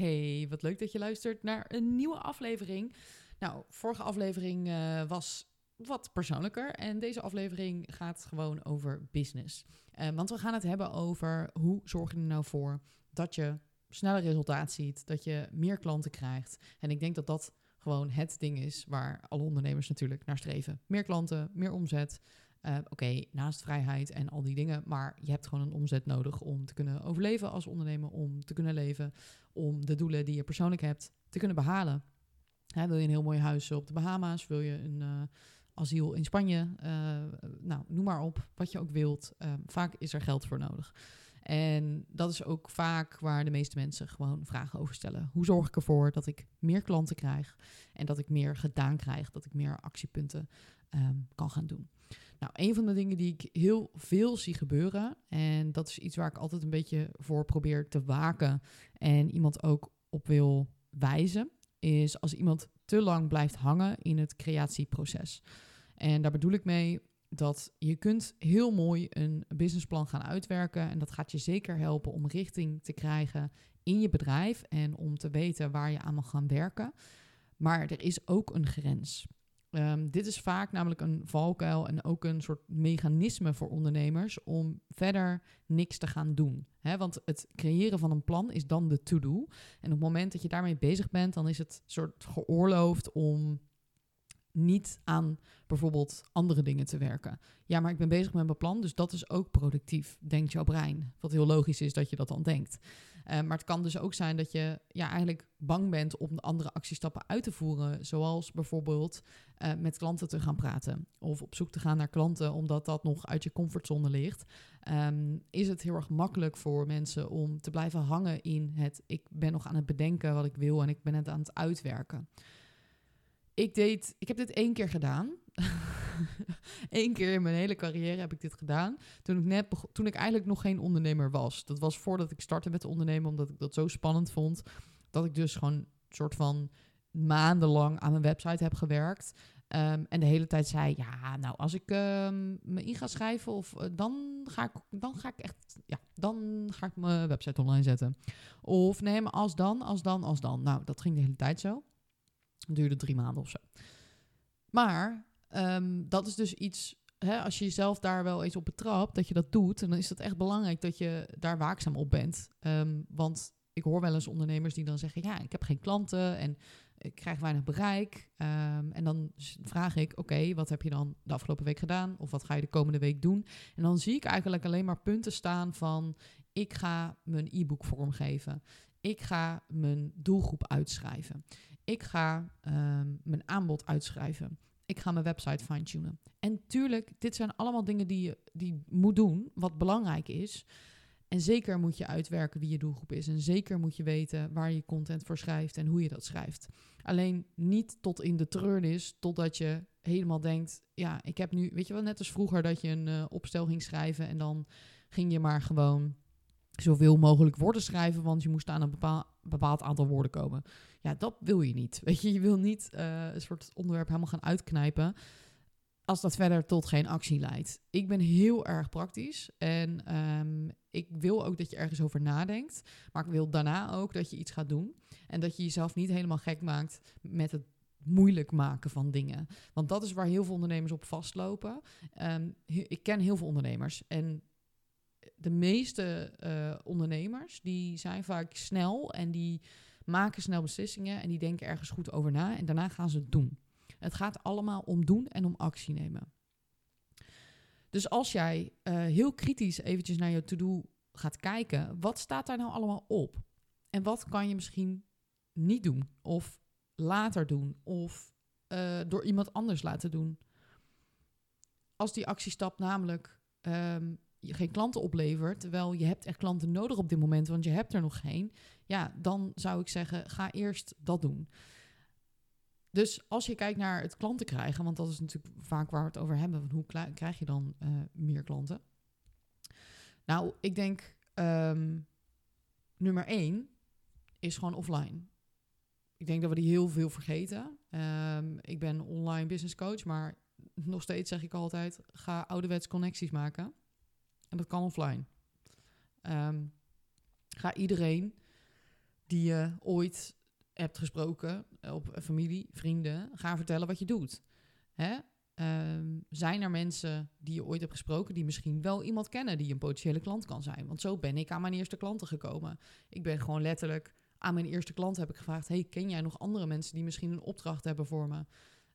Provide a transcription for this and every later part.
Hey, wat leuk dat je luistert naar een nieuwe aflevering. Nou, vorige aflevering uh, was wat persoonlijker en deze aflevering gaat gewoon over business. Uh, want we gaan het hebben over hoe zorg je er nou voor dat je sneller resultaat ziet, dat je meer klanten krijgt. En ik denk dat dat gewoon het ding is waar alle ondernemers natuurlijk naar streven. Meer klanten, meer omzet. Uh, Oké, naast vrijheid en al die dingen, maar je hebt gewoon een omzet nodig om te kunnen overleven als ondernemer, om te kunnen leven, om de doelen die je persoonlijk hebt te kunnen behalen. Hè, wil je een heel mooi huis op de Bahama's? Wil je een uh, asiel in Spanje? Uh, nou, noem maar op wat je ook wilt. vaak is er geld voor nodig. En dat is ook vaak waar de meeste mensen gewoon vragen over stellen. Hoe zorg ik ervoor dat ik meer klanten krijg en dat ik meer gedaan krijg, dat ik meer actiepunten um, kan gaan doen? Nou, een van de dingen die ik heel veel zie gebeuren, en dat is iets waar ik altijd een beetje voor probeer te waken en iemand ook op wil wijzen, is als iemand te lang blijft hangen in het creatieproces. En daar bedoel ik mee dat je kunt heel mooi een businessplan gaan uitwerken en dat gaat je zeker helpen om richting te krijgen in je bedrijf en om te weten waar je aan mag gaan werken. Maar er is ook een grens. Um, dit is vaak namelijk een valkuil en ook een soort mechanisme voor ondernemers om verder niks te gaan doen. Want het creëren van een plan is dan de to-do. En op het moment dat je daarmee bezig bent, dan is het soort geoorloofd om niet aan bijvoorbeeld andere dingen te werken. Ja, maar ik ben bezig met mijn plan, dus dat is ook productief, denkt jouw brein. Wat heel logisch is dat je dat dan denkt. Uh, maar het kan dus ook zijn dat je ja, eigenlijk bang bent om andere actiestappen uit te voeren. Zoals bijvoorbeeld uh, met klanten te gaan praten. Of op zoek te gaan naar klanten, omdat dat nog uit je comfortzone ligt. Um, is het heel erg makkelijk voor mensen om te blijven hangen in het... ik ben nog aan het bedenken wat ik wil en ik ben het aan het uitwerken. Ik, deed, ik heb dit één keer gedaan. Eén keer in mijn hele carrière heb ik dit gedaan. Toen ik, net toen ik eigenlijk nog geen ondernemer was. Dat was voordat ik startte met ondernemen, omdat ik dat zo spannend vond. Dat ik dus gewoon een soort van maandenlang aan mijn website heb gewerkt. Um, en de hele tijd zei, ja, nou, als ik um, me in ga schrijven, of, uh, dan, ga ik, dan ga ik echt, ja, dan ga ik mijn website online zetten. Of nee, maar als dan, als dan, als dan. Nou, dat ging de hele tijd zo. Duurde drie maanden of zo. Maar um, dat is dus iets, hè, als je jezelf daar wel eens op betrapt, dat je dat doet, dan is het echt belangrijk dat je daar waakzaam op bent. Um, want ik hoor wel eens ondernemers die dan zeggen, ja, ik heb geen klanten en ik krijg weinig bereik. Um, en dan vraag ik, oké, wat heb je dan de afgelopen week gedaan? Of wat ga je de komende week doen? En dan zie ik eigenlijk alleen maar punten staan van, ik ga mijn e-book vormgeven. Ik ga mijn doelgroep uitschrijven. Ik ga um, mijn aanbod uitschrijven. Ik ga mijn website fine-tunen. En tuurlijk, dit zijn allemaal dingen die je die moet doen, wat belangrijk is. En zeker moet je uitwerken wie je doelgroep is. En zeker moet je weten waar je content voor schrijft en hoe je dat schrijft. Alleen niet tot in de treurnis, totdat je helemaal denkt: ja, ik heb nu, weet je wel, net als vroeger dat je een uh, opstel ging schrijven en dan ging je maar gewoon zoveel mogelijk woorden schrijven, want je moest aan een bepaald, aantal woorden komen. Ja, dat wil je niet. Weet je, je wil niet uh, een soort onderwerp helemaal gaan uitknijpen als dat verder tot geen actie leidt. Ik ben heel erg praktisch en um, ik wil ook dat je ergens over nadenkt, maar ik wil daarna ook dat je iets gaat doen en dat je jezelf niet helemaal gek maakt met het moeilijk maken van dingen. Want dat is waar heel veel ondernemers op vastlopen. Um, ik ken heel veel ondernemers en de meeste uh, ondernemers die zijn vaak snel en die maken snel beslissingen en die denken ergens goed over na en daarna gaan ze het doen. Het gaat allemaal om doen en om actie nemen. Dus als jij uh, heel kritisch eventjes naar je to-do gaat kijken, wat staat daar nou allemaal op? En wat kan je misschien niet doen of later doen of uh, door iemand anders laten doen? Als die actiestap namelijk um, je geen klanten oplevert, terwijl je hebt echt klanten nodig op dit moment, want je hebt er nog geen, ja, dan zou ik zeggen, ga eerst dat doen. Dus als je kijkt naar het klanten krijgen, want dat is natuurlijk vaak waar we het over hebben, van hoe krijg je dan uh, meer klanten? Nou, ik denk um, nummer één is gewoon offline. Ik denk dat we die heel veel vergeten. Um, ik ben online business coach, maar nog steeds zeg ik altijd: ga ouderwets connecties maken. En dat kan offline. Um, ga iedereen die je ooit hebt gesproken op familie, vrienden, ga vertellen wat je doet. Hè? Ehm, zijn er mensen die je ooit hebt gesproken die misschien wel iemand kennen die een potentiële klant kan zijn? Want zo ben ik aan mijn eerste klanten gekomen. Ik ben gewoon letterlijk aan mijn eerste klant heb ik gevraagd: Hey, ken jij nog andere mensen die misschien een opdracht hebben voor me?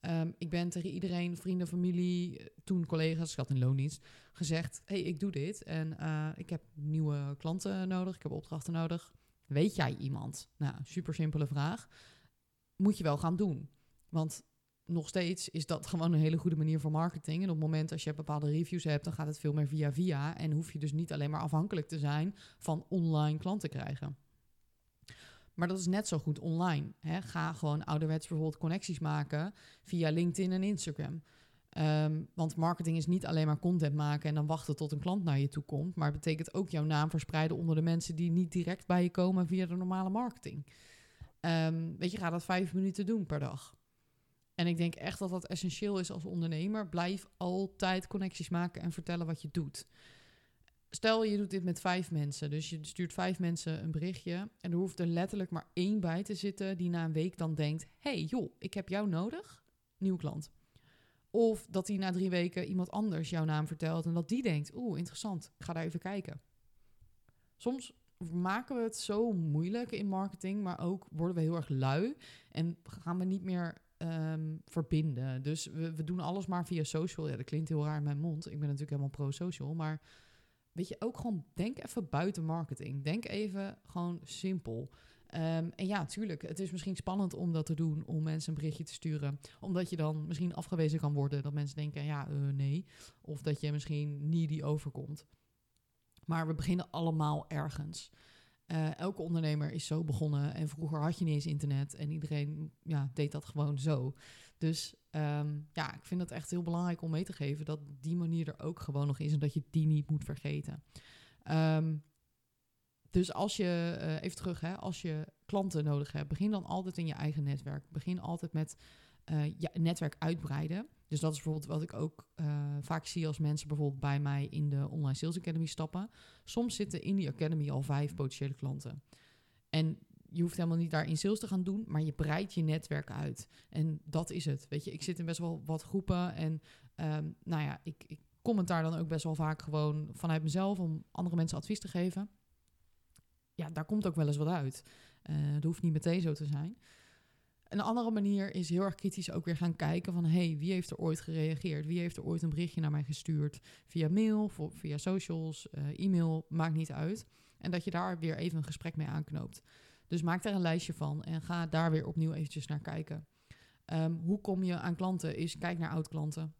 Ehm, ik ben tegen iedereen, vrienden, familie, toen collega's, schat in loondienst, gezegd: Hey, ik doe dit en eh, ik heb nieuwe klanten nodig, ik heb opdrachten nodig. Weet jij iemand? Nou, super simpele vraag. Moet je wel gaan doen. Want nog steeds is dat gewoon een hele goede manier voor marketing. En op het moment als je bepaalde reviews hebt, dan gaat het veel meer via via. En hoef je dus niet alleen maar afhankelijk te zijn van online klanten krijgen. Maar dat is net zo goed online. Hè? Ga gewoon ouderwets bijvoorbeeld connecties maken via LinkedIn en Instagram. Ehm, want marketing is niet alleen maar content maken en dan wachten tot een klant naar je toe komt. Maar het betekent ook jouw naam verspreiden onder de mensen die niet direct bij je komen via de normale marketing. Um, weet je, ga dat vijf minuten doen per dag. En ik denk echt dat dat essentieel is als ondernemer. Blijf altijd connecties maken en vertellen wat je doet. Stel je doet dit met vijf mensen, dus je stuurt vijf mensen een berichtje en er hoeft er letterlijk maar één bij te zitten die na een week dan denkt: hey joh, ik heb jou nodig, nieuwe klant. Of dat hij na drie weken iemand anders jouw naam vertelt en dat die denkt: oeh, interessant, ik ga daar even kijken. Soms maken we het zo moeilijk in marketing, maar ook worden we heel erg lui en gaan we niet meer Ehm, verbinden. Dus we, we, doen alles maar via social. Ja, dat klinkt heel raar in mijn mond. Ik ben natuurlijk helemaal pro-social. Maar weet je, ook gewoon denk even buiten marketing. Denk even gewoon simpel. Ehm, en ja, tuurlijk, het is misschien spannend om dat te doen, om mensen een berichtje te sturen. Omdat je dan misschien afgewezen kan worden. Dat mensen denken, ja, uh, nee. Of dat je misschien needy overkomt. Maar we beginnen allemaal ergens. Uh, elke ondernemer is zo begonnen. En vroeger had je niet eens internet. En iedereen ja, deed dat gewoon zo. Dus um, ja, ik vind het echt heel belangrijk om mee te geven dat die manier er ook gewoon nog is. En dat je die niet moet vergeten. Um, dus als je, uh, even terug, hè, als je klanten nodig hebt, begin dan altijd in je eigen netwerk. Begin altijd met uh, je netwerk uitbreiden. Dus dat is bijvoorbeeld wat ik ook uh, vaak zie als mensen bijvoorbeeld bij mij in de Online Sales Academy stappen. Soms zitten in die Academy al vijf potentiële klanten. En je hoeft helemaal niet daar in sales te gaan doen, maar je breidt je netwerk uit. En dat is het. Weet je, ik zit in best wel wat groepen en um, nou ja, ik, ik commentaar dan ook best wel vaak gewoon vanuit mezelf om andere mensen advies te geven. Ja, daar komt ook wel eens wat uit. Uh, dat hoeft niet meteen zo te zijn. Een andere manier is heel erg kritisch ook weer gaan kijken van... hey, wie heeft er ooit gereageerd? Wie heeft er ooit een berichtje naar mij gestuurd? Via mail, via socials, uh, e-mail, maakt niet uit. En dat je daar weer even een gesprek mee aanknoopt. Dus maak daar een lijstje van en ga daar weer opnieuw eventjes naar kijken. Um, hoe kom je aan klanten? Is kijk naar oud-klanten.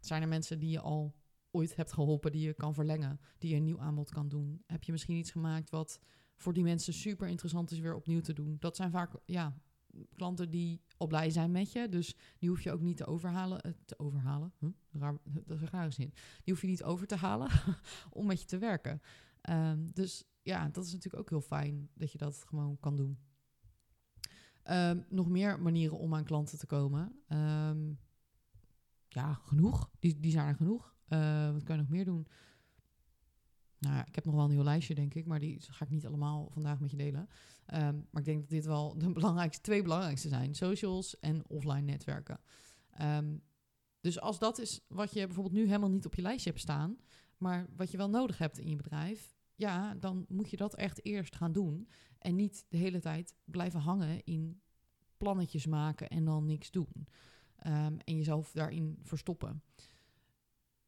Zijn er mensen die je al ooit hebt geholpen, die je kan verlengen, die je een nieuw aanbod kan doen? Heb je misschien iets gemaakt wat voor die mensen super interessant is weer opnieuw te doen? Dat zijn vaak ja, klanten die al blij zijn met je. Dus die hoef je ook niet te overhalen. Uh, te overhalen? Dat is een rare zin. Die hoef je niet over te halen om met je te werken. Um, dus ja, dat is natuurlijk ook heel fijn dat je dat gewoon kan doen. Um, nog meer manieren om aan klanten te komen. Um, ja, genoeg. Die, die zijn er genoeg. Uh, wat kan je nog meer doen? Nou ik heb nog wel een nieuw lijstje, denk ik, maar die ga ik niet allemaal vandaag met je delen. Um, maar ik denk dat dit wel de belangrijkste, twee belangrijkste zijn: socials en offline netwerken. Um, dus als dat is wat je bijvoorbeeld nu helemaal niet op je lijstje hebt staan, maar wat je wel nodig hebt in je bedrijf, ja, dan moet je dat echt eerst gaan doen. En niet de hele tijd blijven hangen in plannetjes maken en dan niks doen. Um, en jezelf daarin verstoppen.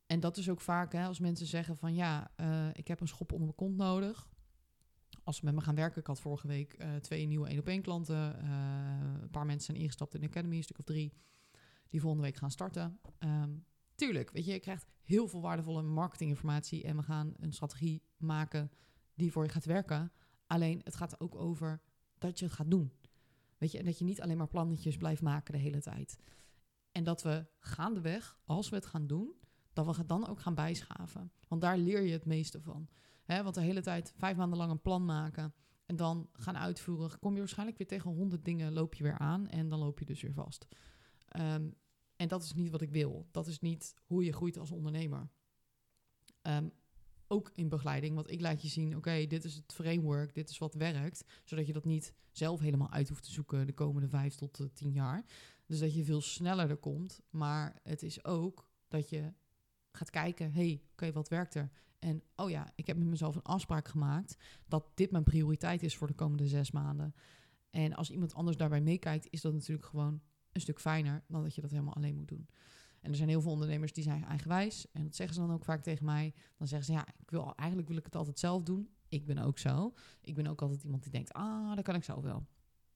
En dat is ook vaak hè, als mensen zeggen van ja, uh, ik heb een schop onder mijn kont nodig. Als ze met me gaan werken, ik had vorige week uh, twee nieuwe 1 op 1 klanten. Uh, een paar mensen zijn ingestapt in de Academy, een stuk of drie, die volgende week gaan starten. Um, tuurlijk, weet je, je krijgt heel veel waardevolle marketinginformatie en we gaan een strategie maken die voor je gaat werken. Alleen het gaat ook over dat je het gaat doen. Weet je, en dat je niet alleen maar plannetjes blijft maken de hele tijd. En dat we gaandeweg, als we het gaan doen, dat we dan ook gaan bijschaven. Want daar leer je het meeste van. Want de hele tijd vijf maanden lang een plan maken en dan gaan uitvoeren, kom je waarschijnlijk weer tegen honderd dingen, loop je weer aan en dan loop je dus weer vast. Um, en dat is niet wat ik wil. Dat is niet hoe je groeit als ondernemer. Um, ook in begeleiding. Want ik laat je zien, oké, dit is het framework, dit is wat werkt. Zodat je dat niet zelf helemaal uit hoeft te zoeken de komende vijf tot uh, tien jaar. Dus dat je veel sneller er komt. Maar het is ook dat je gaat kijken, hey, oké, wat werkt er? En oh ja, ik heb met mezelf een afspraak gemaakt dat dit mijn prioriteit is voor de komende zes maanden. En als iemand anders daarbij meekijkt, is dat natuurlijk gewoon een stuk fijner dan dat je dat helemaal alleen moet doen. En er zijn heel veel ondernemers die zijn eigenwijs. En dat zeggen ze dan ook vaak tegen mij. Dan zeggen ze, ja, ik wil, eigenlijk wil ik het altijd zelf doen. Ik ben ook zo. Ik ben ook altijd iemand die denkt, ah, dat kan ik zelf wel.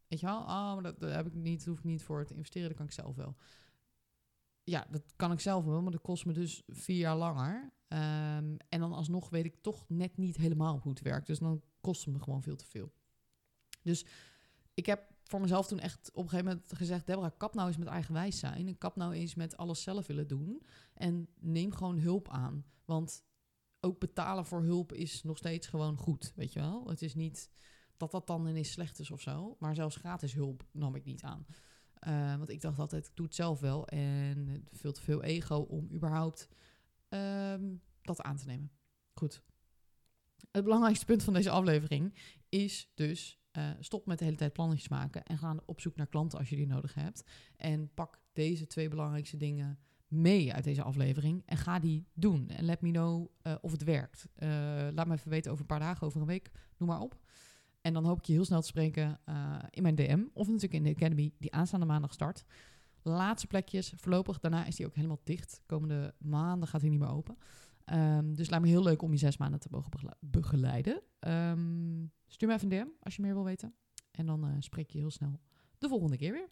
Weet je wel? Ah, maar dat, heb ik niet, hoef ik niet voor te investeren, dat kan ik zelf wel. Ja, dat kan ik zelf wel, maar dat kost me dus vier jaar langer. Um, en dan alsnog weet ik toch net niet helemaal hoe het werkt. Dus dan kost het me gewoon veel te veel. Dus ik heb voor mezelf toen echt op een gegeven moment gezegd... Deborah, kap nou eens met eigenwijs zijn. En kap nou eens met alles zelf willen doen. En neem gewoon hulp aan. Want ook betalen voor hulp is nog steeds gewoon goed, weet je wel? Het is niet dat dat dan ineens slecht is of zo. Maar zelfs gratis hulp nam ik niet aan. Uh, want ik dacht altijd, ik doe het zelf wel. En veel te veel ego om überhaupt um, dat aan te nemen. Goed. Het belangrijkste punt van deze aflevering is dus uh, stop met de hele tijd plannetjes maken en ga op zoek naar klanten als je die nodig hebt. En pak deze twee belangrijkste dingen mee uit deze aflevering en ga die doen. En let me know uh, of het werkt. Laat me even weten over een paar dagen, over een week, noem maar op. En dan hoop ik je heel snel te spreken in mijn DM of natuurlijk in de Academy die aanstaande maandag start. Laatste plekjes, voorlopig. Daarna is die ook helemaal dicht. Komende maanden gaat hij niet meer open. Um, dus lijkt me heel leuk om je zes maanden te mogen begeleiden. Um, stuur me even een DM als je meer wil weten. En dan uh, spreek je heel snel de volgende keer weer.